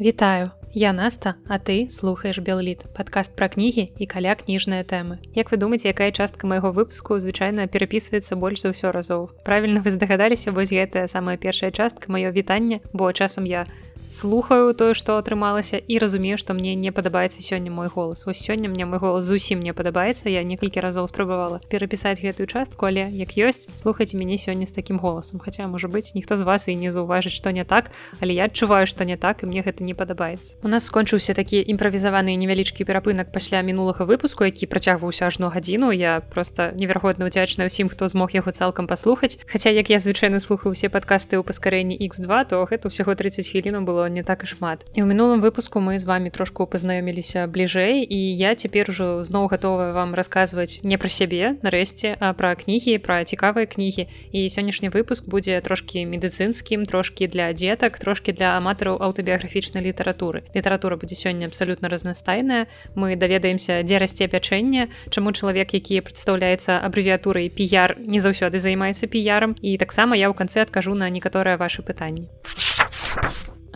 Вітаю. Я наста а ты слухаеш белліт падкаст пра кнігі і каля кніжныя тэмы. Як вы думаеце якая частка майго выпуску звычайна перапісваецца больш за ўсё разоў? Правільна вы здагадаліся вось гэтая самая першая частка маё вітанне бо часам я слухаю тое што атрымалася і разумею што мне не падабаецца сёння мой голас. Вось сёння мне мой голас зусім не падабаецца. Я некалькі разоў спрабавала перапісаць гэтую частку але як ёсць слухайце мяне сёння з такім голасам. Хаця можа быць ніхто з вас і не заўважыць што не так але я адчуваю што не так і мне гэта не падабаецца. У нас скончыўся такі імправізаваны невялічкі перапынак пасля мінулага выпуску які працягваўся ажно гадзіну. Я просто неверагодна удзячная ўсім хто змог яго цалкам паслухаць. Хаця як я звычайна слухаю усе падкасты ў паскарэнні x2 то гэта ўсяго 30 хвілінаў было было не так і шмат. І ў мінулым выпуску мы з вами трошку пазнаёміліся бліжэй і я цяпер ужо зноў гатовая вам расказваць не пра сябе нарэшце а пра кнігі пра цікавыя кнігі і сённяшні выпуск будзе трошкі медыцынскім трошкі для дзетак трошкі для аматараў аўтабіяграфічнай літаратуры літаратура будзе сёння абсалютна разнастайная мы даведаемся дзе расце пячэнне чаму чалавек які прадстаўляецца абрэвіатурай піяр не заўсёды займаецца піярам і таксама я ў канцы адкажу на некаторыя вашы пытанні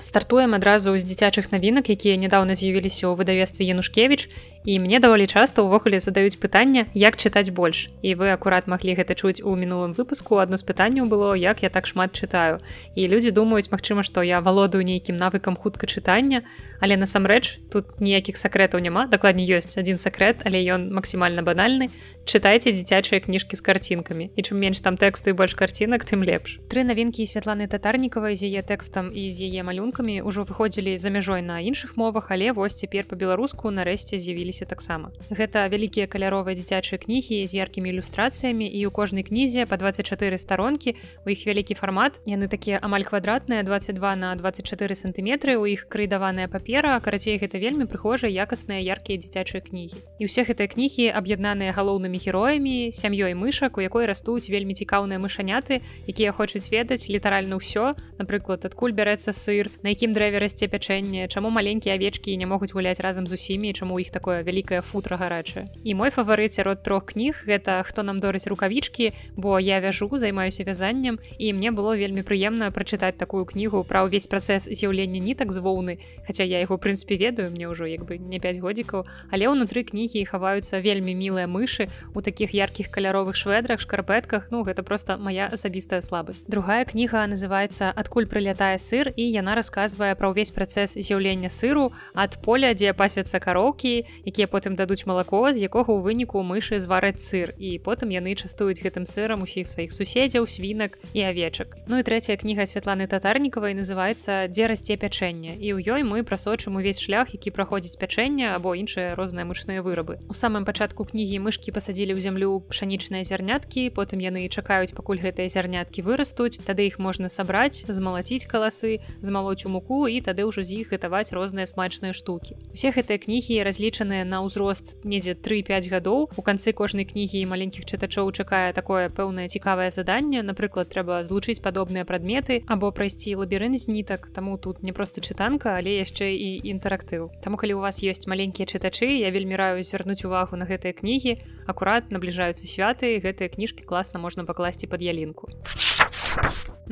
стартуем адразу з дзіцячых навінак якія нядаўна з'явіліся ў выдавестве янушкевич і мне даволі часта ўвогуле задаюць пытанне як чытаць больш. І вы акурат маглі гэта чуць у мінулым выпуску. Адно з пытанняў было як я так шмат чытаю. І людзі думаюць Мачыма што я валодаю нейкім навыкам хутка чытання але насамрэч тут ніякіх сакрэтаў няма. Дакладней ёсць адзін сакрэт але ён максімальна банальны чытайце дзіцячыя кніжкі з карцінкамі і чым менш там тэксту і больш карцінак тым лепш тры навінкі святланы татарнікавай з яе тэкстам і з яе малюнкамі ўжо выходзілі за мяжой на іншых мовах але вось цяпер па-беларуску нарэшце з'явілі з'явіліся таксама. Гэта вялікія каляровыя дзіцячыя кнігі з яркімі ілюстрацыямі і ў кожнай кнізе па 24 старонкі у іх вялікі фармат яны такія амаль квадратныя 22 на 24 сантыметры у іх крыдаваная папера карацей гэта вельмі прыхожыя якасныя яркія дзіцячыя кнігі і ўсе гэтыя кнігі аб'яднаныя галоўнымі героямі сям'ёй мышак у якой растуць вельмі цікаўныя мышаняты якія хочуць ведаць літаральна ўсё. Напрыклад адкуль бярэцца сыр на якім дрэве расце пячэнне чаму маленькія авечкі не могуць гуляць разам з усімі чаму іх такое вялікая футра гарачая і мой фаварыт сярод трох кніг гэта хто нам дораць рукавічкі бо я вяжу займаюся вязаннем і мне было вельмі прыемна прачытаць такую кнігу пра ўвесь працэс з'яўлення нітак з воўны. Хаця я яго прынцыпе ведаю мне ўжо як бы не 5 годзікаў. Але ўнутры кнігі хаваюцца вельмі мілыя мышы у такіх яркіх каляровых шведрах шкарпэтках. Ну гэта просто моя асабістая слабасць. Другая кніга называется адкуль прылятае сыр і яна расказвае пра ўвесь працэс з'яўлення сыру ад поля дзе пасвяцца кароўкі якія потым дадуць малако з якога ў выніку мышы звараць сыр. І потым яны частуюць гэтым сырам усіх сваіх суседзяў свінак і авечак. Ну і трэцяя кніга святланы татарнікавай называется дзе расце пячэнне і ў ёй мы прасочым увесь шлях які праходзіць пячэнне або іншыя розныя мышныя вырабы. У самым пачатку кнігі мышкі пасадзілі ў зямлю пшанічныя зярняткі потым яны чакаюць пакуль гэтыя зярняткі вырастуць. Тады іх можна сабраць змалаціць каласы змалоць у муку і тады ўжо з іх гатаваць розныя смачныя штукі. Усе гэтыя кнігі разлічаныя на ўзрост недзе 3-5 гадоў. У канцы кожнай кнігі і маленькіх чытачоў чакае такое пэўнае цікавае заданне. Напрыклад трэба злучыць падобныя прадметы або прайсці лабірын з нітак. Таму тут не проста чытанка але яшчэ і інтэрактыў Таму калі у вас ёсць маленькія чытачы я вельмі раю звярнуць увагу на гэтыя кнігі. акурат набліжаюцца святы гэтыя кніжкі класна можна пакласці под ялінку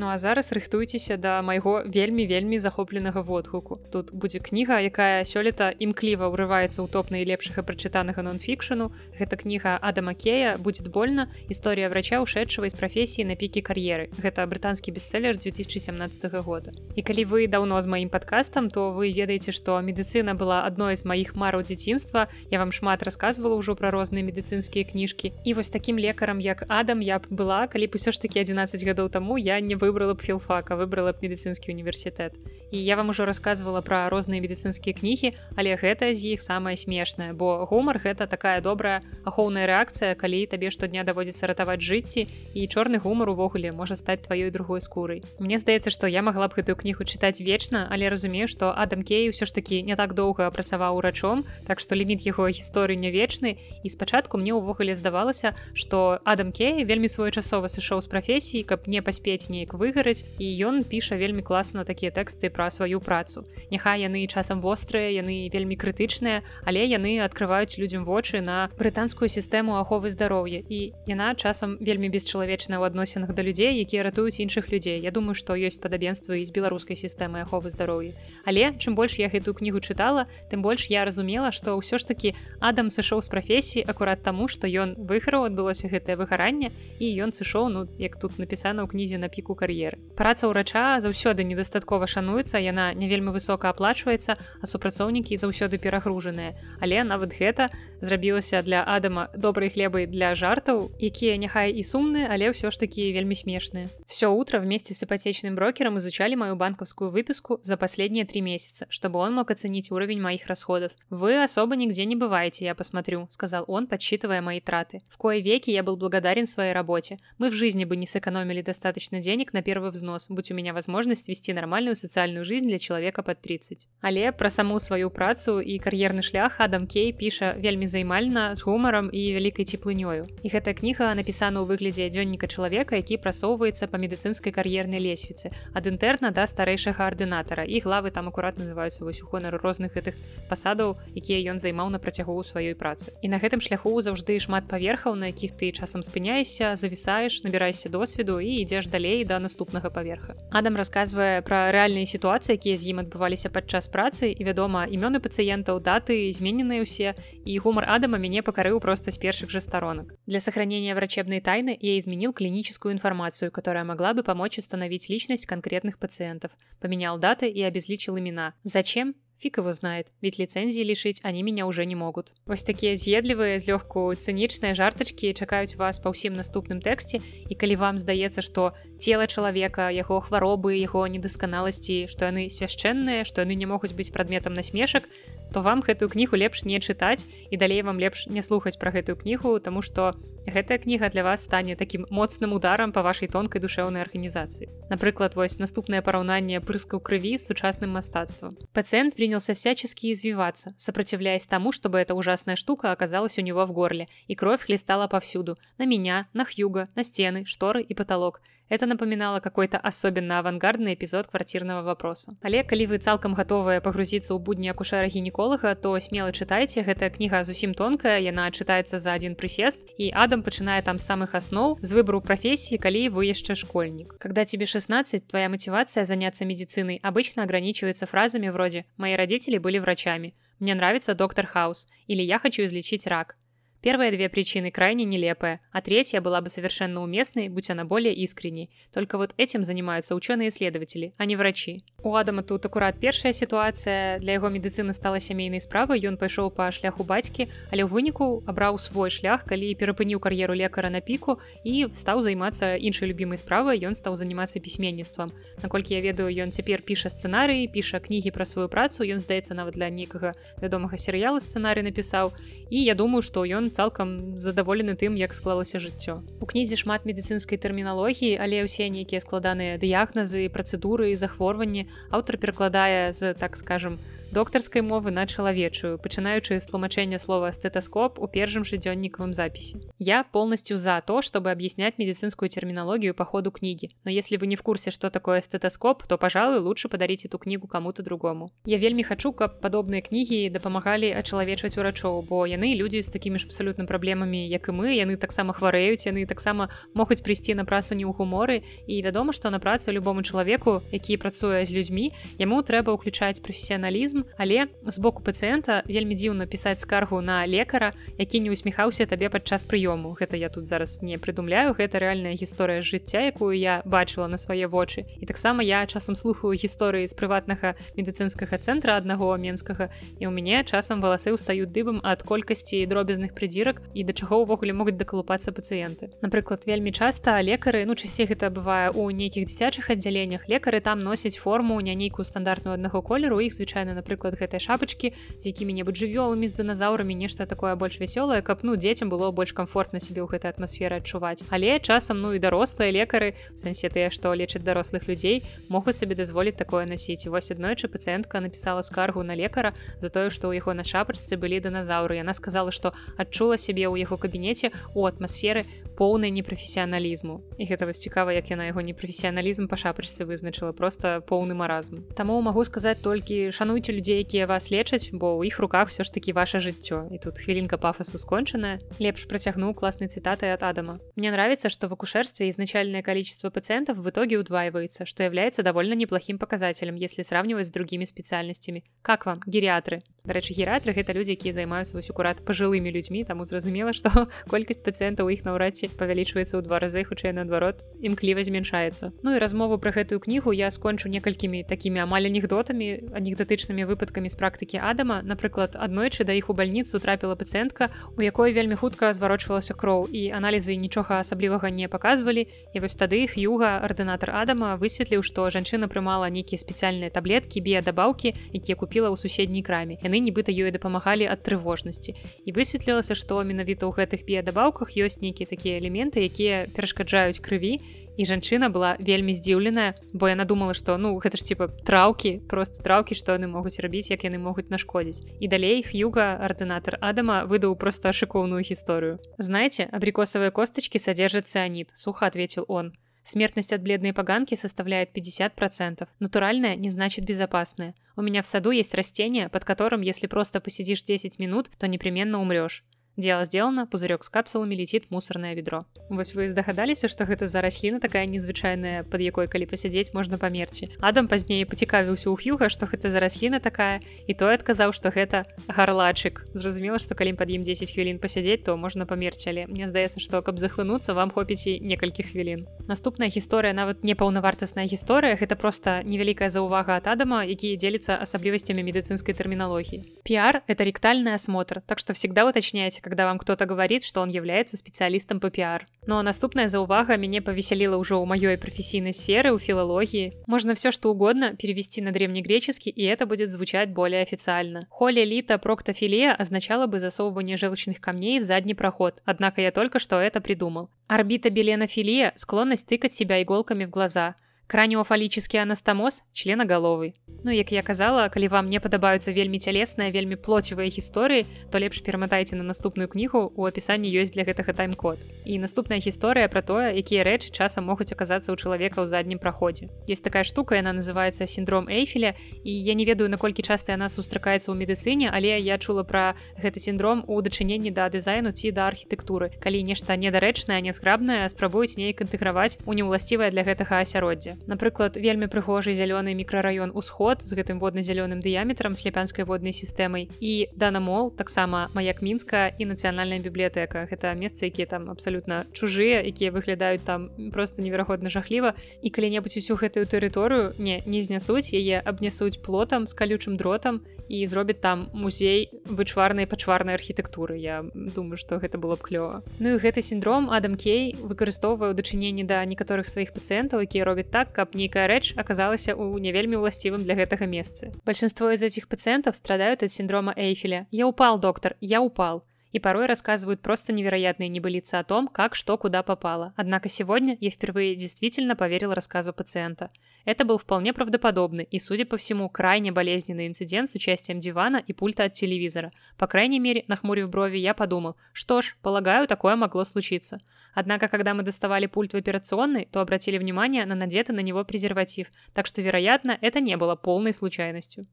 Ну а зараз рыхтуйцеся да майго вельмі вельмі захопленага водгуку. Тут будзе кніга, якая сёлета імкліва ўрываецца ў топ найлепшага прачытанага нон-фікшану. Гэта кніга Адамакея будзе больна гісторыя врача ушедшего з прафесіі на пікі кар'еры. Гэта брытанскі бестселлер 2017 года. І калі вы даўно з маім падкастам, то вы ведаеце, што медыцына была адной з маіх мараў дзяцінства. Я вам шмат расказвала ўжо пра розныя медыцынскія кніжкі. І вось такім лекарам як Адам я б была, калі б усё ж такі 11 гадоў таму я не выбрала б філфака выбрала б медыцынскі універсітэт і я вам ужо рассказывала пра розныя медыцынскія кнігі але гэта з іх самае смешнае бо гумар гэта такая добрая ахоўная рэакцыя калі табе штодня даводзіцца ратаваць жыцці і чорны гумар увогуле можа стаць тваёй другой скурай Мне здаецца што я магла б гэтую кнігу чытаць вечна але разумею што адам кей ўсё ж такі не так доўга працаваў урачом так што ліміт яго гісторыі не вечны. І спачатку мне ўвогуле здавалася што адам кей вельмі своечасова сышоў з прафесіі каб не паспець неяк неяк выгараць і ён піша вельмі класна такія тэксты пра сваю працу. Няхай яны часам вострыя яны вельмі крытычныя але яны открываюць людзям вочы на брытанскую сістэму аховы здароўя. І яна часам вельмі бесчалавечная ў адносінах да людзей якія ратуюць іншых людзей. Я думаю што ёсць падабенства і з беларускай сістэмы аховы здароўя. Але чым больш я гэтую кнігу чытала тым больш я разумела што ўсё ж таки адам сышоў з прафесіі акурат таму што ён выйграў адбылося гэтае выгаранне і ён сышоў ну як тут напісана ў кнізе на піку кар'еры. Праца ўрача заўсёды недастаткова шануецца яна не вельмі высока аплачваецца а супрацоўнікі заўсёды перагружаныя. Але нават гэта зрабілася для адама добрай хлебай для жартаў якія няхай і сумныя але ўсё ж такі вельмі смешныя. Все утро вместе с ипотечным брокером изучали мою банковскую выписку за последние три месяца чтобы он мог оценить уровень моих расходов. Вы особо нигде не бываете я посмотрю сказал он подсчитывая мои траты. В кое веки я был благодарен своей работе. Мы в жизни бы не сэкономили достаточно денег на первый взнос будь у меня возможность вести нормальную социальную жизнь для человека под 30 але про саму сваю працу і кар'ерны шлях адам кей піша вельмі займальна з гумаром і вялікай цеплынёю і гэтая кніга напісана ў выглядзе дзённіка чалавека які прасоўваецца па медыцынскай кар'ернай лесвіцы ад інтэрна да старэйшага ардынатара і главы там акурат называюцца вось у хонар розных гэтых пасадаў якія ён займаў на працягу сваёй працы. І на гэтым шляху заўжды шмат паверхаў на якіх ты часам спыняешся завісаеш набіраешся досведу і ідзеш далей да наступнага паверха адам расказвае пра рэальныя сітуацыі якія з ім адбываліся падчас працы і вядома імёны пацыентаў даты змененыя ўсе і гумар адама мяне пакарыў просто з першых же сторонок для сохранения врачебной тайны я изменил клиническую информацию которая могла бы помочь установить личность конкретных пациентов поменял даты и обезличил имена зачем Фиг его знает ведь лицензии лишить они меня уже не могут. Вось такія з'едлівыя з лёгку цынічныя жартачки чакаюць вас па ўсім наступным тэксце і калі вам здаецца что тело чалавека яго хваробы яго недасканаласці что яны свяшчэнныя что яны не могуць быць прадметам насмешак то вам гэтую кнігу лепш не чытаць і далей вам лепш не слухаць пра гэтую кнігу тому что гэтая кніга для вас стане таким моцным ударам по вашай тонкай душэўнай арганізацыі напрыклад вось наступнае параўнанне прыскаў крыві з сучасным мастацтвом пациент принялся всячески извиваться сопротивляясь тому чтобы эта ужасная штука оказалась у него в горле и кровь хлестала повсюду на меня на хьюга на стены шторы и потолок Это напоминало какой-то особенно авангардный эпизод квартирного вопроса. Але калі вы цалкам гатовыя пагрузіцца ў будні акушэра гінеколага, то смело чытайце, гэтая кніга зусім тонкая, яна чытаецца за адзін прысест і Адам пачынае там самых асноў з выбару прафесіі, калі вы яшчэ школьнік. Когда тебе 16, твоя мотивация заняться медициной обычно ограничивается фразами вроде «Мои родители были врачами», «Мне нравится доктор Хаус» или «Я хочу излечить рак». Первые две причины крайне нелепая, а третья была бы совершенно уместной, будь она более искренней. Только вот этим занимаются ученые-исследователи, а не врачи. У Адама тут акурат першая сітуацыя для яго медыцыны стала сямейнай справы ён пайшоў па шляху бацькі але ў выніку абраў свой шлях калі перапыніў кар'еру лекара на піку і стаў займацца іншай любімай справай ён стаў занимацца пісьменніцтвам наколькі я ведаю ён цяпер піша сцэнарыі піша кнігі пра сваю працу ён здаецца нават для нейкага вядомага серыяла сцэнарый напісаў і я думаю што ён цалкам задаволены тым як склалася жыццё. У кнізе шмат медыцынскай тэрміналогіі але ўсе нейкія складаныя дыягназы працэдуры захворванні. Аўтар перакладае з так скажем доктарскай мовы на чалавечую пачынаючы з тлумачэння слова стетоскоп у першым жа дзённікавым запісе я полностью за то чтобы объяснять медицинскую терминологию по ходу книги. Но если вы не в курсе что такое стетоскоп то пожалуй лучше подарить эту книгу кому-то другому. Я вельмі хочу каб падобныя кнігі дапамагалі ачалавечваць урачоў бо яны людзі з такімі ж абсалютна праблемамі як і мы яны таксама хварэюць яны таксама могуць прыйсці на працу не ў гуморы. І вядома што на працы любому чалавеку які працуе з людзьмі яму трэба ўключаць прафесіяналізм але з боку пацыента вельмі дзіўна пісаць скаргу на лекара які не усміхаўся табе падчас прыёму. Гэта я тут зараз не прыдумляю гэта рэальная гісторыя жыцця якую я бачыла на свае вочы. І таксама я часам слухаю гісторыі з прыватнага медыцынскага цэнтра аднаго менскага і ў мяне часам валасы ўстаюць дыбам ад колькасці дробязных прыдзірак і да чаго ўвогуле могуць дакалупацца пацыенты. Напрыклад вельмі часта лекары ну часцей гэта бывае у нейкіх дзіцячых аддзяленнях лекары там носяць форму не нейкую стандартную аднаго колеру іх звычайна напрыклад напрыклад гэтай шапачкі з якімі-небудзь жывёламі з дыназаўрамі нешта такое больш вясёлае каб ну дзецям было больш комфортна сябе ў гэтай атмасферы адчуваць але часам ну і дарослыя лекары сэнсе тыя што лечаць дарослых людзей могуць сабе дазволіць такое насіць вось аднойчы пацыентка напісала скаргу на лекара за тое што ў яго на шапачцы былі дыназаўры яна сказала што адчула сябе ў яго кабінеце у атмасферы поўны непрафесіяналізму і гэта вас цікава як яна яго непрафесіяналізм па шапачцы вызначыла. Просто поўны маразм. Таму магу сказаць толькі шануйце людзей якія вас лечаць бо ў іх руках все ж таки ваше жыццё і тут хвілінка пафасу скончаная лепш працягнуў класнай цытаты от адама Мне нравится что в акушерстве изначальное количество пациентов в итоге удваивается что является довольно неплохим показателем если сравнивать с другими специальностями как вам гериатры Дарэчы гератры гэта людзі якія займаюцца вось акурат пажылымі людзьмі таму зразумела што колькасць пацыентаў іх наўрадці павялічваецца ў два разы хутчэй наадварот імкліва змяншаецца Ну і размову пра гэтую кнігу я скончу некалькімі такімі амаль анекдотамі анекдатычнымі выпадкамі з практыкі адама напрыклад аднойчы да іх у бальніцу трапіла пацыентка у якой вельмі хутка зварочвалася кроў і аналізы нічога асаблівага не паказвалі і вось тады іх юга ардынатар адама высветліў што жанчына прымала нейкія спецыяльныя таблеткі біядабаўкі якія купіла ў суседняй краме яны нібыта ёй дапамагалі ад трывожнасці. І высветлілася што менавіта ў гэтых біядабаўках ёсць нейкія такія элементы якія перашкаджаюць крыві і жанчына была вельмі здзіўленая бо яна думала што ну гэта ж типа траўкі просто траўкі што яны могуць рабіць як яны могуць нашкодзіць. І далей х'юга ардынатар адама выдаў просто шыкоўную гісторыю. Знаете абрикосовые косточки содержат цианид сухо ответил он Смертность от бледной поганки составляет 50%. Натуральная не значит безопасная. У меня в саду есть растение, под которым, если просто посидишь 10 минут, то непременно умрешь. Дело сделано, пузырек с капсулами летит в мусорное ведро. Вось вы здагадаліся, што гэта за расліна такая незвычайная, пад якой калі пасядзець можна памерці. Адам пазней пацікавіўся ў х'юга, што гэта за расліна такая і той адказаў, што гэта гарлачык. Зразумела, што калі пад ім 10 хвілін пасядзець, то можна памерці, але мне здаецца, што каб захлынуцца вам хопіць і некалькі хвілін. Наступная гісторыя нават не паўнавартасная гісторыя, гэта проста невялікая заўвага ад Адама, які дзеліцца асаблівасцямі медыцынскай тэрміналогіі. Піар это ректальны осмотр, так што всегда уточняйте, когда вам кто-то говорит, что он является специалистом по пиар. Ну а наступная заувага мяне повеселила уже у маёй професійнай сферы у філалогіі. Можно все что угодно перевести на древнегреческий, и это будет звучать более официально. Холли лита проктофилия означало бы засовывание желчных камней в задний проход, однако я только что это придумал. Орбита беленофилия – склонность тыкать себя иголками в глаза – краніофалічскі анастамоз членагаловы Ну як я казала калі вам не падабаюцца вельмі цялесныя вельмі плоцевыя гісторыі то лепш пераматайце на наступную кнігу у апісанні ёсць для гэтага тайм-код. І наступная гісторыя пра тое якія рэчы часам могуць аказацца ў чалавека ў заднім праходзе есть такая штука яна называется синдром эйфеля і я не ведаю наколькі часта яна сустракаецца ў медыцыне але я чула пра гэты синдром у дачыненні да дызайну ці да архітэктуры калі нешта недарэчнае нязграбнае спрабуюць неяк інтэграваць у неўласцівае для гэтага асяроддзя напрыклад вельмі прыгожы зялёны мікрараён усход з гэтым водна-зялёным дыяметрам сляпянскай воднай сістэмай. І данамол таксама маяк мінска і нацыянальная бібліятэка гэта месцы якія там абсалютна чужыя якія выглядаюць там просто неверагодна жахліва. І калі-небудзь усю гэтую тэрыторыю не не знясуць яе абнясуць плотам з калючым дротам і зробяць там музей вычварнай пачварнай архітэктуры. Я думаю что гэта было б клёва. Ну і гэты синдром адам кей выкарыстоўвае ў дачыненні да некаторых сваіх пацыентаў якія робяць так каб нейкая рэч аказалася ў не вельмі ўласцівым для гэтага месцы. Большинство из этих пациентов страдают от синдрома Эйфеля. Я упал, доктор, я упал. И порой рассказывают просто невероятные небылицы о том, как что куда попало. Однако сегодня я впервые действительно поверил рассказу пациента. Это был вполне правдоподобный и, судя по всему, крайне болезненный инцидент с участием дивана и пульта от телевизора. По крайней мере, нахмурив брови, я подумал, что ж, полагаю, такое могло случиться. Однако, когда мы доставали пульт в операционной, то обратили внимание на надетый на него презерватив, так что, вероятно, это не было полной случайностью.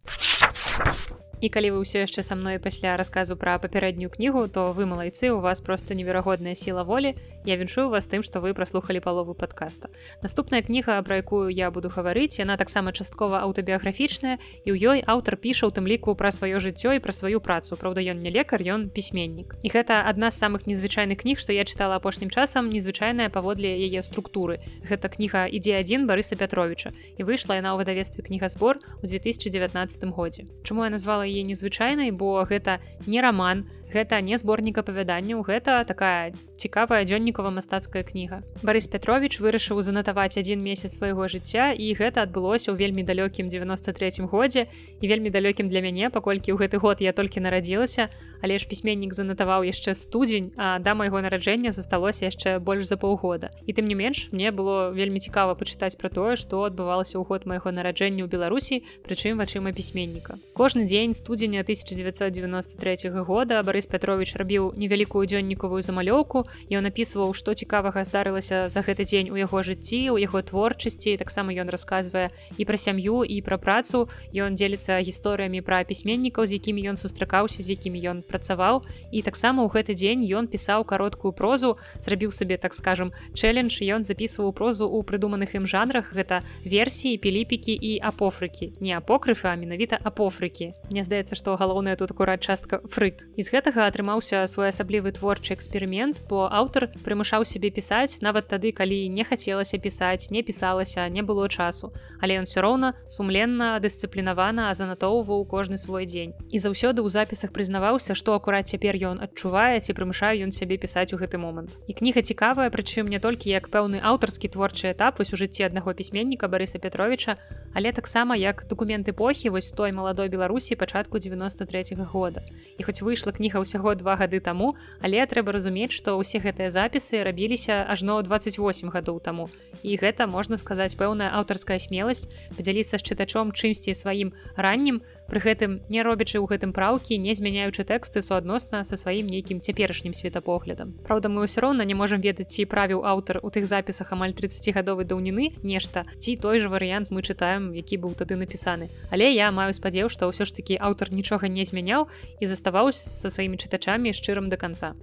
І калі вы ўсё яшчэ са мной пасля расказу пра папярэднюю кнігу, то вы малайцы, у вас просто неверагодная сіла волі. Я віншую вас тым, што вы праслухалі палову падкаста. Наступная кніга, пра якую я буду гаварыць, яна таксама часткова аўтабіяграфічная і ў ёй аўтар піша ў тым ліку пра сваё жыццё і пра сваю працу. Праўда, ён не лекар, ён пісьменнік. І гэта адна з самых незвычайных кніг, што я чытала апошнім часам незвычайная паводле яе структуры. Гэта кніга ідзе адзін Барыса Пятровіча і выйшла яна ў выдавестве кнігазбор у 2019 годзе. Чаму я назвала яе незвычайнай бо гэта не роман гэта не зборнік апавяданняў гэта такая цікавая дзённікова мастацкая кніга. Барыс Петрович вырашыў занатаваць адзін месяц свайго жыцця і гэта адбылося ў вельмі далёкім 93 годзе і вельмі далёкім для мяне паколькі ў гэты год я толькі нарадзілася але ж пісьменнік занатаваў яшчэ студзень а да майго нараджэння засталося яшчэ больш за паўгода. І тым не менш мне было вельмі цікава пачытаць пра тое што адбывалася ў год майго нараджэння ў беларусі прычым вачыма пісьменніка. Кожны дзень студзеня 1993 года Барыс Петрович рабіў невялікую дзённікавую замалёўку ён напісваў апісваў што цікавага здарылася за гэты дзень у яго жыцці у яго творчасці. Таксама ён расказвае і пра сям'ю і пра працу. Ён дзеліцца гісторыямі пра пісьменнікаў з якімі ён сустракаўся з якімі ён працаваў. І таксама ў гэты дзень ён пісаў кароткую прозу зрабіў сабе так скажем чэлендж. Ён записываў прозу ў прыдуманых ім жанрах. Гэта версіі піліпікі і апофрыкі. Не апокрыфы а менавіта апофрыкі. Мне здаецца што галоўная тут акурат частка фрык. І з гэтага атрымаўся своеасаблівы творчы эксперымент бо аўтар прымушаў сябе пісаць нават тады калі не хацелася пісаць не пісалася не было часу. Але ён все роўна сумленна дысцыплінавана занатоўваў кожны свой дзень. І заўсёды ў запісах прызнаваўся што акурат цяпер ён адчувае ці прымушае ён сябе пісаць у гэты момант. І кніга цікавая прычым не толькі як пэўны аўтарскі творчы этап вось у жыцці аднаго пісьменніка барыса петровича але таксама як документ эпохі вось той маладой беларусі пачатку 93 -го года. І хоць выйшла кніга ўсяго два гады таму але трэба разумець што ўсе гэтыя запісы рабіліся ажно 28 гадоў таму. І гэта можна сказаць пэўная аўтарская смеласць падзяліцца з чытачом чымсьці сваім раннім пры гэтым не робячы ў гэтым праўкі не змяняючы тэксты суадносна са сваім нейкім цяперашнім светапоглядам. Праўда мы ўсё роўна не можемм ведаць ці правіў аўтар у тых запісах амаль 30гадовай даўніны нешта ці той же варыянт мы чытаем які быў тады напісаны. Але я маю спадзеў што ўсё ж такі аўтар нічога не змяняў і заставаўся са сваімі чытачамі шчырым до конца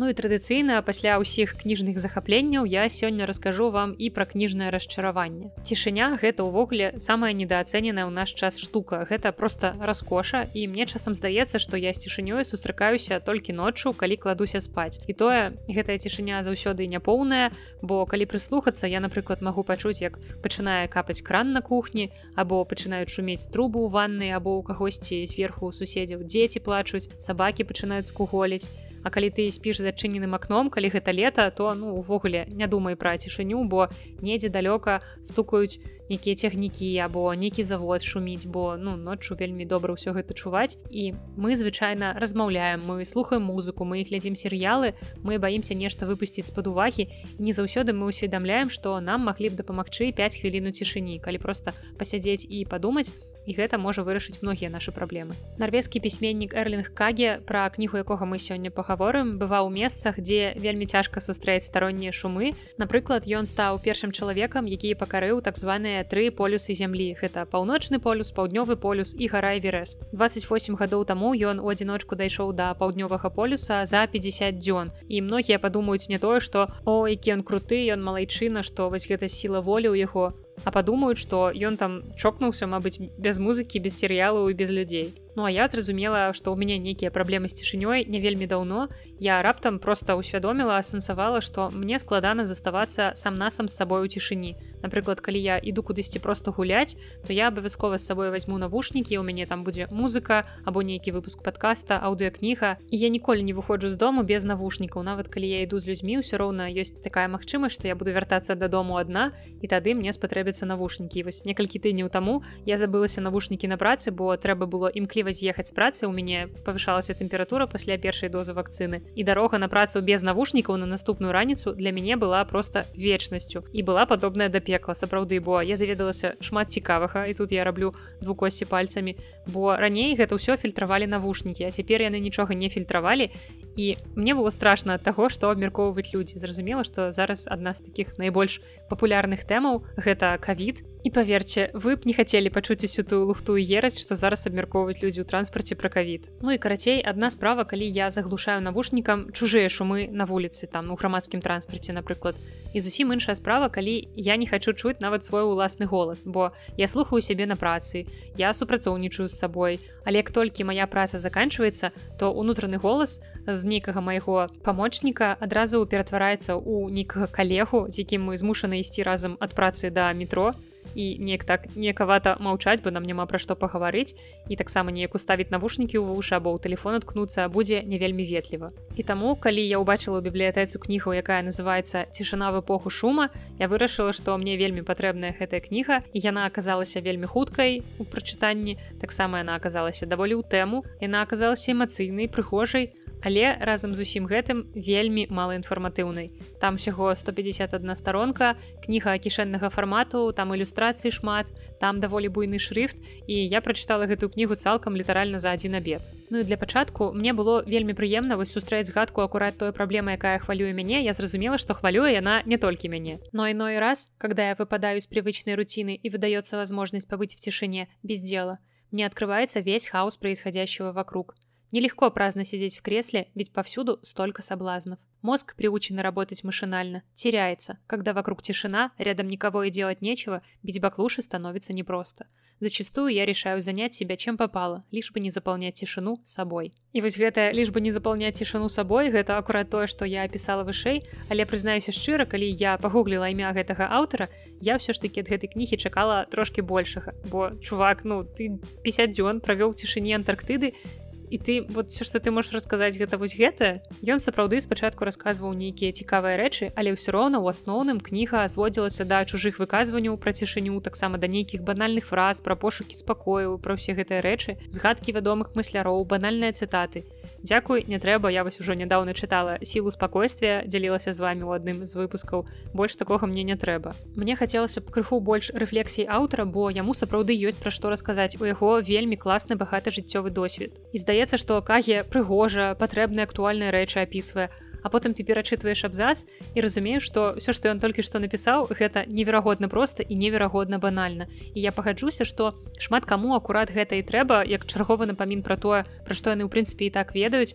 Ну і традыцыйна пасля ўсіх кніжных захапленняў я сёння раскажу вам і пра кніжнае расчараванне. Цішыня гэта ўвогуле самая недаацэненая ў наш час штука. Гэта проста раскоша і мне часам здаецца, што я з цішынёй сустракаюся толькі ноччу, калі кладуся спаць. І тое гэтая цішыня заўсёды няпоўная, бо калі прыслухацца, я, напрыклад, магу пачуць, як пачынае капаць кран на кухні або пачынаюць шумець трубу ў ванны або ў кагосьці зверху суседзяў дзеці плачуць, сабакі пачынаюць скуголіць. А калі ты спіш зачыненым акном калі гэта лета то ну увогуле не думай пра цішыню бо недзе далёка стукаюць нейкія цягнікі або нейкі завод шуміць бо ну ноччу вельмі добра ўсё гэта чуваць. І мы звычайна размаўляем мы слухаем музыку мы глядзім серыялы мы баімся нешта выпусціць з-пад увагі. Не заўсёды мы ўсведамляем што нам маглі б дапамагчы 5 хвіліну цішыні калі проста пасядзець і падумаць і гэта можа вырашыць многія нашы праблемы. Нарвежскі пісьменнік Эрлінг Каге пра кнігу якога мы сёння пагаворым бываў у месцах, дзе вельмі цяжка сустрэць староннія шумы. Напрыклад, ён стаў першым чалавекам, які пакарыў так званыя тры полюсы зямлі. Гэта паўночны полюс, паўднёвы полюс і гара Эверест. 28 гадоў таму ён у адзіночку дайшоў да паўднёвага полюса за 50 дзён. І многія падумаюць не тое, што о, які ён круты, ён малайчына, што вось гэта сіла волі ў яго а падумаюць што ён там чокнуўся мабыць без музыкі без серыялаў і без людзей Ну а я зразумела што ў мяне нейкія праблемы з цішынёй не вельмі даўно я раптам просто ўсвядоміла асэнсавала што мне складана заставацца сам насам з сабой у цішыні напрыклад калі я іду кудысьці просто гуляць то я абавязкова з сабой возьму навушнікі у мяне там будзе музыка або нейкі выпуск подкаста аўдыокніга і я ніколі не выходжу з дому без навушнікаў нават калі я іду з людзьмі ўсё роўна ёсць такая магчымасць што я буду вяртацца дадому адна і тады мне спатрэбяцца навушнікі вось некалькі тыдняў таму я забылася навушнікі на працы бо трэба было імкліва з'ехаць з працы у мяне павышалася тэмпература пасля першай дозы вакцыны і дарога на працу без навушнікаў на наступную раніцу для мяне была просто вечнасцю і была падобная да пекла сапраўды бо я даведалася шмат цікавага і тут я раблю двукосці пальцамі. Бо раней гэта ўсё фільтравалі навушнікі а цяпер яны нічога не фільтравалі. І мне было страшно ад таго што абмяркоўваць людзі. Зразумела што зараз адна з таких найбольш папулярных тэмаў гэта кавід і паверце вы б не хацелі пачуць усю тую лухту ераць што зараз абмяркоўваюць людзі ў транспарце пра кавід Ну і карацей адна справа калі я заглушаю навушнікам чужыя шумы на вуліцы там у грамадскім транспарце напрыклад і зусім іншая справа калі я не хочу чуць нават свой уласны голас бо я слухаю сябе на працы я супрацоўнічаю з сабой. Але як толькі моя праца заканчваецца то унутраны голас з нейкага майго памочніка адразу ператвараецца ў нейкага калегу з якім мы змушаны ісці разам ад працы да метро і неяк так некавата маўчаць бы нам няма пра што пагаварыць. І таксама неяк уставіць навушнікі ў вушы або ў телефон аткнуцца будзе не вельмі ветліва. І таму калі я ўбачыла ў бібліятэцу кнігу якая называется цішына в эпоху шума я вырашыла што мне вельмі патрэбная гэтая кніга і яна аказалася вельмі хуткай у прачытанні. Таксама яна аказалася даволі ў тэму яна аказалася эмацыйнай прыхожай але разам з усім гэтым вельмі малаінфарматыўнай. Там усяго 151 старонка кніга кішэннага фармату там ілюстрацыі шмат там даволі буйны шрифт і я прачытала гэтую кнігу цалкам літаральна за адзін абед. Ну і для пачатку мне было вельмі прыемна вось сустрэць згадку акурат той праблема якая хвалюе мяне я зразумела што хвалюе яна не толькі мяне. Но иной раз когда я выпадаю з привычной рутины и выдается возможность побыть в тишине без дела мне открывается весь хаос происходящего вокруг Нелегко праздно сидеть в кресле, ведь повсюду столько соблазнов. Мозг, приученный работать машинально, теряется. Когда вокруг тишина, рядом никого и делать нечего, бить баклуши становится непросто. Зачастую я решаю занять себя чем попало, лишь бы не заполнять тишину собой. И вот это лишь бы не заполнять тишину собой, это аккурат то, что я описала вышэй, але прызнаюся шчыра, калі я пагугліла імя гэтага аўтара, я ўсё ж таки ад гэтай кнігі чакала трошки большага, бо чувак, ну ты 50 дзён правёў цішыні Антарктыды, І ты вот все что ты можешь расказаць гэта вось гэта ён сапраўды спачатку расказваў нейкія цікавыя рэчы але ўсё роўна у асноўным кніга зводзілася да чужых выказванняў пра цішыню таксама да нейкіх банальных фраз пра пошукі спакою пра ўсе гэтыя рэчы згадкі вядомых мысляроў банальныя цытаты Дякуй не трэба я вось ужо нядаўна чытала сілу спакойствия дзялілася з вами у адным з выпускаў больш такога мне не трэба мне хацелася б крыху больш рэфлексій аўтара бо яму сапраўды ёсць пра што расказаць у яго вельмі класны багаты жыццёвы досвед. І здаецца здаецца што каге прыгожа патрэбныя актуальныя рэчы апісвае. А потым ты перачытваеш абзац і разумееш што ўсё што ён толькі што напісаў гэта неверагодна проста і неверагодна банальна. І я пагаджуся што шмат каму акурат гэта і трэба як чарговы напамін пра тое пра што яны ў прынцыпе і так ведаюць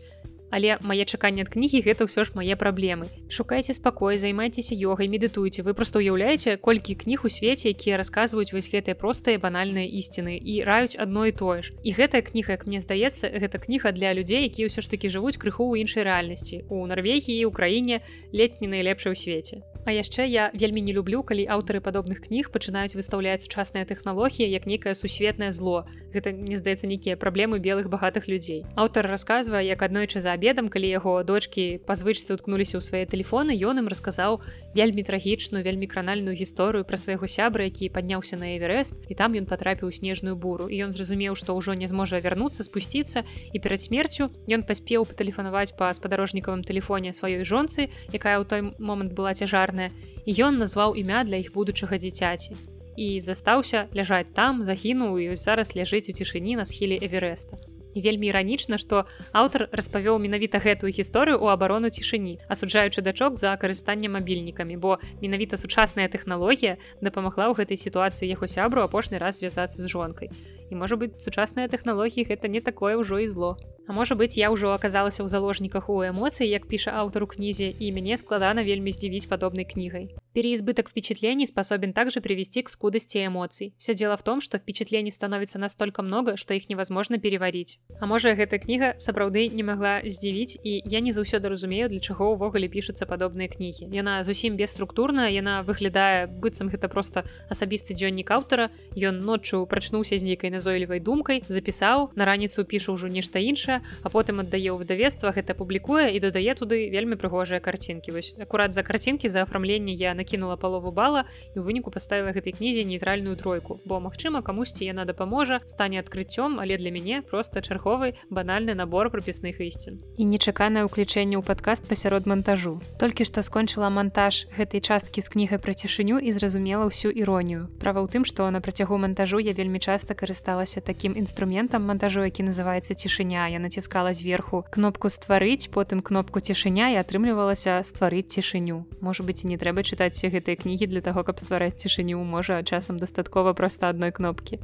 Але мае чаканне ад кнігі гэта ўсё ж мае праблемы. Шукайце спакой, займайцеся ёгай, медытуйце. Вы проста ўяўляеце, колькі кніг у свеце, якія расказваюць вось гэтыя простыя банальныя ісціны і раюць адно і тое ж. І гэтая кніга, як мне здаецца, гэта кніга для людзей, якія ўсё ж такі жывуць крыху ў іншай рэальнасці. У Нарвегіі, ў краіне ледзь не найлепшай у свеце. А яшчэ я вельмі не люблю, калі аўтары падобных кніг пачынаюць выстаўляць сучасныя тэхналогіі як нейкае сусветнае зло. Гэта не здаецца нейкія праблемы белых багатых людзей. Аўтар расказвае, як аднойчы за абедам, калі яго дочкі па звычцы уткнуліся ў свае тэлефоны, ён ім расказаў вельмі трагічную, вельмі кранальную гісторыю пра свайго сябра, які падняўся на эверест і там ён патрапіў снежную буру. І ён зразумеў, што ўжо не зможа вярнуцца, спусціцца і перад смерцю ён паспеў патэлефанаваць па спадарожнікавым тэлефоне сваёй жонцы, якая ў той момант была цяжарная і ён назваў імя для іх будучага дзіцяці і застаўся ляжаць там загінуў і зараз ляжыць у цішыні на схіле эвереста. І вельмі іранічна што аўтар распавёў менавіта гэтую гісторыю ў абарону цішыні асуджаючы дачок за карыстанне мабільнікамі бо менавіта сучасная тэхналогія дапамагла ў гэтай сітуацыі яго сябру апошні раз звязацца з жонкай. І можа быць сучасныя тэхналогіі гэта не такое ўжо і зло. А можа быць я ўжо аказалася ў заложніках у эмоцыі як піша аўтару кнізе і мяне складана вельмі здзівіць падобнай кнігай Переизбыток впечатлений способен также привести к скудости эмоций. Все дело в том, что впечатлений становится настолько много, что их невозможно переварить. А можа гэта кніга сапраўды не могла здзівіць і я не заўсёды разумею, для чаго ўвогуле пішуцца падобныя кнігі. Яна зусім бесструктурная, яна выглядае быццам гэта проста асабісты дзённік аўтара. Ён ноччу прачнуўся з нейкай назойлівай думкай, запісаў, на раніцу піша ўжо нешта іншае, а потым аддае ў выдавецтва гэта публікуе і дадае туды вельмі прыгожыя карцінкі. Вось акурат за карцінкі за афармленне я на накінула палову бала і ў выніку паставіла гэтай кнізе нейтральную тройку. Бо магчыма камусьці яна дапаможа стане адкрыццём але для мяне просто чарговы банальны набор прапісных ісцін. І нечаканае ўключэнне ў падкаст пасярод монтажу толькі што скончыла монтаж гэтай часткі з кнігай пра цішыню і зразумела ўсю іронію. Права ў тым што на працягу монтажу я вельмі часта карысталася такім інструментам монтажу які называется цішыня я націскала зверху кнопку стварыць потым кнопку цішыня і атрымлівалася стварыць цішыню можа быть і не трэба чытаць чытаць гэтыя кнігі для таго каб ствараць цішыню можа часам дастаткова проста адной кнопкі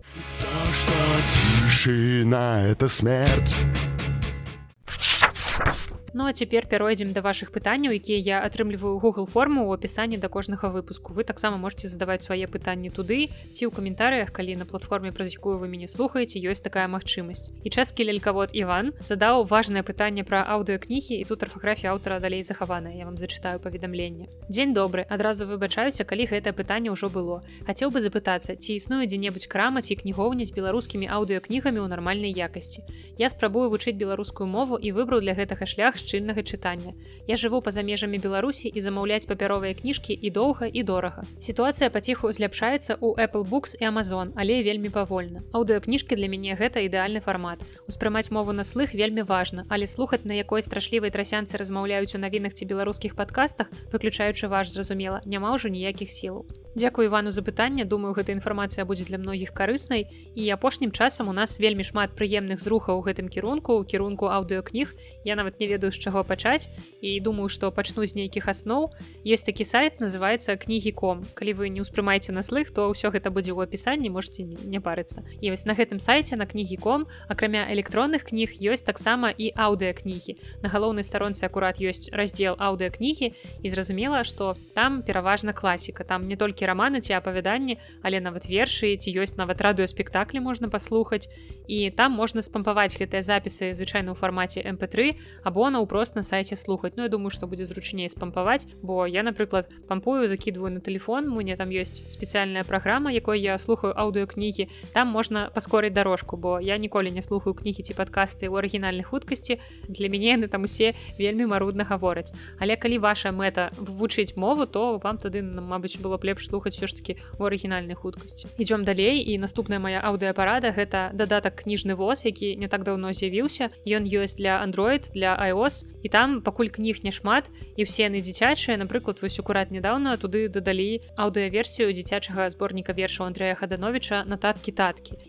тишина это смерть Ну а цяпер пяройдзем да вашых пытанняў якія я атрымліваю Google форму ў апісанні да кожнага выпуску вы таксама можете задаваць свае пытанні туды ці ў каментарыях калі на платформе праз якую вы мяне слухаеце ёсць такая магчымасць і часткі лялькавод Іван задаў важное пытанне пра аўдыокнігі і тут арфаграфія аўтара далей захаваная. Я вам зачытаю паведамленне дзень добры адразу выбачаюся калі гэтае пытанне ўжо было. Хацеў бы запытацца ці існуе дзе-небудзь крама ці кнігоўні з беларускімі аўдыокнігамі ў нармальнай якасці я спрабую вучыць беларускую мову і выбраў для гэтага шлях шчыльнага чытання. Я жыву па-за межамі беларусі і замаўляць папяровыя кніжкі і доўга і дорага. Сітуацыя паціху зляпшаецца у apple books і amazon але вельмі павольна. Аўдыокніжкі для мяне гэта ідэальны фармат. Успрымаць мову на слых вельмі важна але слухаць на якой страшлівай трасянцы размаўляюць у навінах ці беларускіх падкастах выключаючы ваш зразумела няма ўжо ніякіх сілаў Дзякую Івану за пытанне. Думаю гэта інфармацыя будзе для многіх карыснай. І апошнім часам у нас вельмі шмат прыемных зрухаў у гэтым кірунку у кірунку аўдыокніг я нават не ведаю з чаго пачаць. І думаю што пачну з нейкіх асноў. Есть такі сайт называется кнігі ком. Калі вы не ўспрымаеце на слых то ўсё гэта будзе ў апісанні можете не парыцца. І вось на гэтым сайце на кнігі ком акрамя электронных кніг ёсць таксама і аўдыакнігі на галоўнай старонцы акурат ёсць раздзел аўдыакнігі і зразумела што там пераважна класіка. Там не толькі толькі раманы ці апавяданні але нават вершы ці ёсць нават радыёспектаклі можна паслухаць і там можна спампаваць гэтыя запісы звычайна ў фармаце mp3 або наўпрост на сайце слухаць Ну я думаю што будзе зручней спампаваць бо я напрыклад пампую закидываю на телефон мне там ёсць спецыяльная праграма якой я слухаю аўдыокнігі там можна паскорыць дорожку бо я ніколі не слухаю кнігі ці падкасты ў арыгінальнай хуткасці для мяне яны там усе вельмі марудна гавораць але калі ваша мэта вывучыць мову то вам тады Мабыць было б лепш слухаць все ж таки у арыгінальнай хуткасці. Ідём далей і наступная моя аўдыапарада гэта дадатак кніжны воз які не так давно з'явіўся. Ён ёсць для android для iOS. І там пакуль кніг няшмат і все яны дзіцячыя. Напрыклад вось акурат нядаўна туды дадалі аўдыаверсію дзіцячага зборніка вершаў Андрэя хадановича на таткі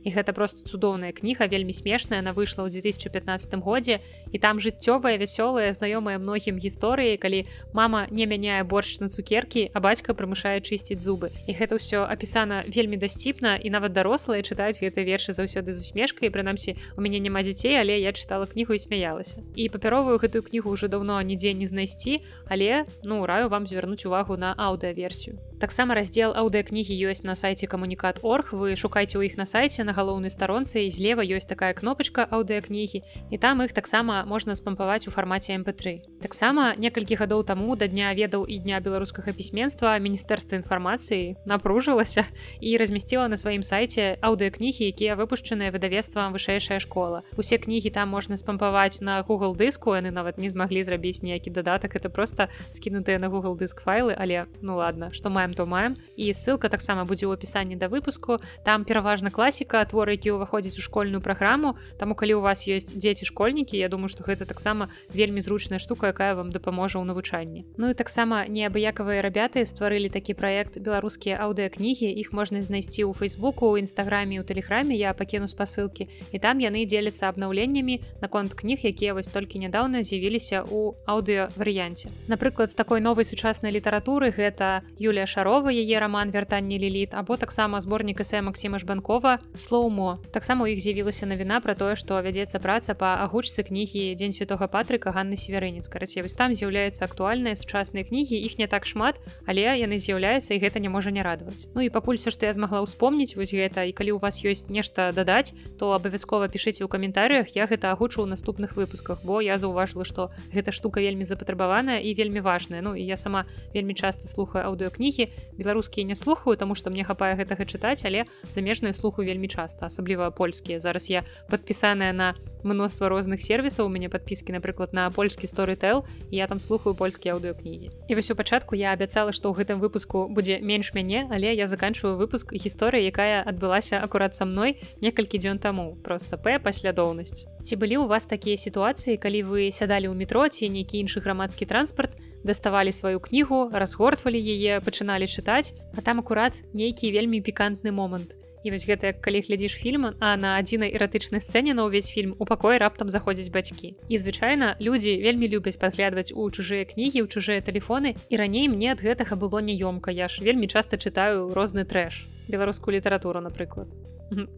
і гэта просто цудоўная кніга вельмі смешная. Она выйшла ў 2015 годзе. І там жыццёвая вясёлая знаёмая многім гісторыі калі мама не мяняе борщ на цукеркі а бацька прымушае чысціць зуб зубы. І гэта ўсё апісана вельмі дасціпна і нават дарослыя чытаюць гэты вершы заўсёды з усмешкай прынамсі у мяне няма дзяцей але я чытала кнігу і смяялася і папяровую гэтую кнігу ўжо даўно нідзе не знайсці але ну раю вам звярнуць увагу на аўдыаверсію таксама раздзел аўдыакнігі ёсць на сайце камунікат орг вы шукайце ў іх на сайце на галоўнай старонцы і злева ёсць такая кнопачка аўдыакнігі і там іх таксама можна спампаваць у фармаце mp3 таксама некалькі гадоў таму да дня ведаў і дня беларускага пісьменства міністэрства інфармацыі напружылася і размясціла на сваім сайце аўдыакнігі якія выпушчаныя выдавецтвам вышэйшая школа. Усе кнігі там можна спампаваць на google дыску яны нават не змаглі зрабіць ніякі дадатак это просто скінутыя на google дыск файлы але ну ладно что маем то маем і ссылка таксама будзе ў опісанні да выпуску. Там пераважна класіка творы які ўваходзіць у школьную праграму. Таму калі у вас ёсць дзеці школьнікі Я думаю что гэта таксама вельмі зручная штука якая вам дапаможа ў навучанні. Ну і таксама неабыякавыя рабяты стварылі такі праект беларускія аўдыакнігі іх можна знайсці ў фейсбуку у нстаграме у тэлеграме. Я пакіну спасылкі і там яны дзеляцца абнаўленнямі наконт кніг якія вось толькі нядаўна з'явіліся у аўдыо варыянце напрыклад з такой новай сучаснай літаратуры гэта Юлія ша шарова яе роман вяртанне ліліт або таксама зборнік эсэ Масіма жбанкова слоумо таксама у іх з'явілася навіна пра тое што вядзецца праца па агучцы кнігі дзень святого патрыка Ганны северынец. Караце вось там з'яўляецца актуальныя сучасныя кнігі іх не так шмат але яны з'яўляюцца і гэта не можа не радаваць. Ну і пакуль все што я змагла ўспомніць вось гэта і калі у вас ёсць нешта дадаць то абавязкова пішыце ў каментарыях я гэта агучу ў наступных выпусках бо я заўважыла што гэта штука вельмі запатрабаваная і вельмі важная. Ну і я сама вельмі часта слухаю аўдыокнігі беларускія не слухаю тому что мне хапае гэтага чытаць але замежныя слуху вельмі часта асабліва польскія. Зараз я подпісаная на мноства розных сервісаў у мяне подпіскі напрыклад на польскі storytel я там слухаю польскія аўдыокнігі і вось у пачатку я абяцала што ў гэтым выпуску будзе менш мяне але я заканчиваю выпуск гісторыі якая адбылася акурат са мной некалькі дзён таму. Просто п паслядоўнасць. Ці былі у вас такія сітуацыі калі вы сядалі ў метро ці нейкі іншы грамадскі транспарт даставалі сваю кнігу разгортвалі яе пачыналі чытаць а там акурат нейкі вельмі пікантны момант. І вось гэта калі глядзіш фільм а на адзінай эратычнай сцэне на ўвесь фільм у пакоі раптам заходзяць бацькі. І звычайна людзі вельмі любяць падглядваць у чужыя кнігі ў чужыя тэлефоны і раней мне ад гэтага было няёмка. Я ж вельмі часта чытаю розны трэш. Беларускую літаратуру напрыклад.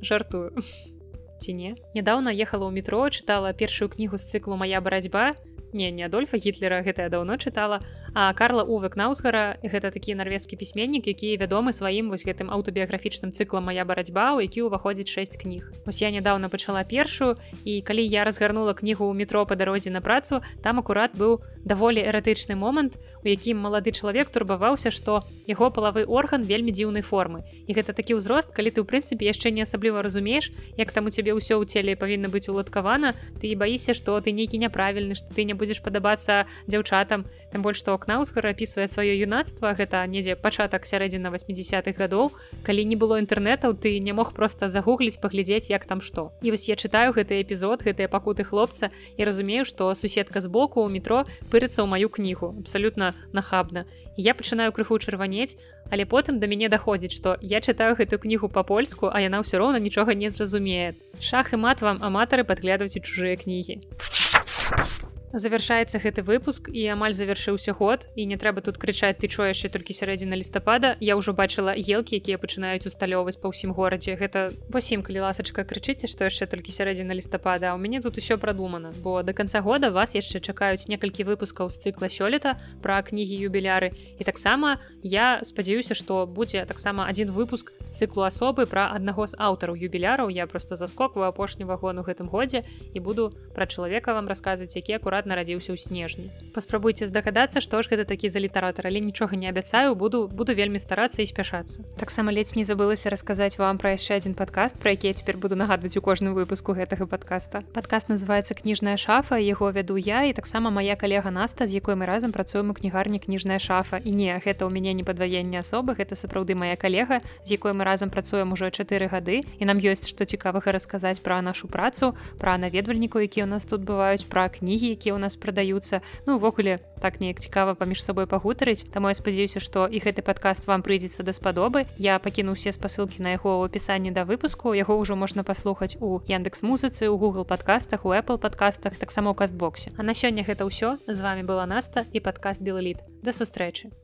Жартую. Ці не? Нядаўна ехала ў метро чытала першую кнігу з цыклу моя барацьба не не адольфа гітлера гэта я даўно чытала а Карла увек наузгара гэта такі нарвежскі пісьменнік які вядомы сваім вось гэтым аўтабіяграфічным цыклам моя барацьба у які ўваходзіць 6 кніг. Вось я нядаўна пачала першую і калі я разгарнула кнігу ў метро па дарозе на працу там акурат быў даволі эратычны момант у якім малады чалавек турбаваўся што яго палавы орган вельмі дзіўнай формы. І гэта такі ўзрост калі ты ў прынцыпе яшчэ не асабліва разумееш як там у цябе ўсё ў целе павінна быць уладкавана ты баіся што ты нейкі няправільны што ты не будзеш падабацца дзяўчатам там больш што кнаусгар апісвае сваё юнацтва гэта недзе пачатак сярэдзіна 80-х гадоў. Калі не было інтэрнетаў ты не мог просто загугліць паглядзець як там што. І вось я чытаю гэты эпізод гэтыя пакуты хлопца і разумею што суседка збоку ў метро пырыцца ў маю кнігу. Абсалютна нахабна. Я пачынаю крыху чырванець але потым да мяне даходзіць што я чытаю гэтую кнігу па-польску а яна ўсё роўна нічога не зразумее. Шах і мат вам аматары падглядваць у чужыя кнігі Завяршаецца гэты выпуск і амаль завяршыўся год і не трэба тут крычаць ты чо яшчэ толькі сярэдзіна лістапада я ўжо бачыла елкі якія пачынаюць усталёваць па ўсім горадзе. Гэта восім калі ласачка крычыце што яшчэ толькі сярэдзіна лістапада у мяне тут усё прадумана бо до конца года вас яшчэ чакаюць некалькі выпускаў з цыкла сёлета пра кнігі юбіляры. І таксама я спадзяюся што будзе таксама один выпуск з цыклу асобы пра аднаго з аўтараў юбіляраў. Я просто заскокваю апошні вагон у гэтым годзе і буду пра чалавека вам расказваць які акурат акурат нарадзіўся ў снежні паспрабуйце здагадацца што ж гэта такі за літаратар але нічога не абяцаю буду буду вельмі старацца і спяшацца таксама ледзь не забылася расказаць вам пра яшчэ адзін падкаст пра які я цяпер буду нагадваць у кожным выпуску гэтага падкаста падкаст называется кніжная шафа яго вяду я і таксама моя калега наста з якой мы разам працуем у кнігарні кніжная шафа і не гэта ў мяне не падваенне асобы гэта сапраўды моя калега з якой мы разам працуем ужо чатыры гады і нам ёсць што цікавага расказаць пра нашу працу пра наведвальнікаў якія у нас тут бываюць пра кнігі якія у нас прадаюцца ну увогуле так неяк цікава паміж сабой пагутарыць таму я спадзяюся што і гэты падкаст вам прыйдзецца даспадобы я пакіну усе спасылкі на яго ў опісанні да выпуску. Яго ўжо можна паслухаць у яндекс музыцы у google подкастах у apple подкастах таксама у кастбоксе. А на сёння гэта ўсё з вами была наста і падкаст белліт да сустрэчы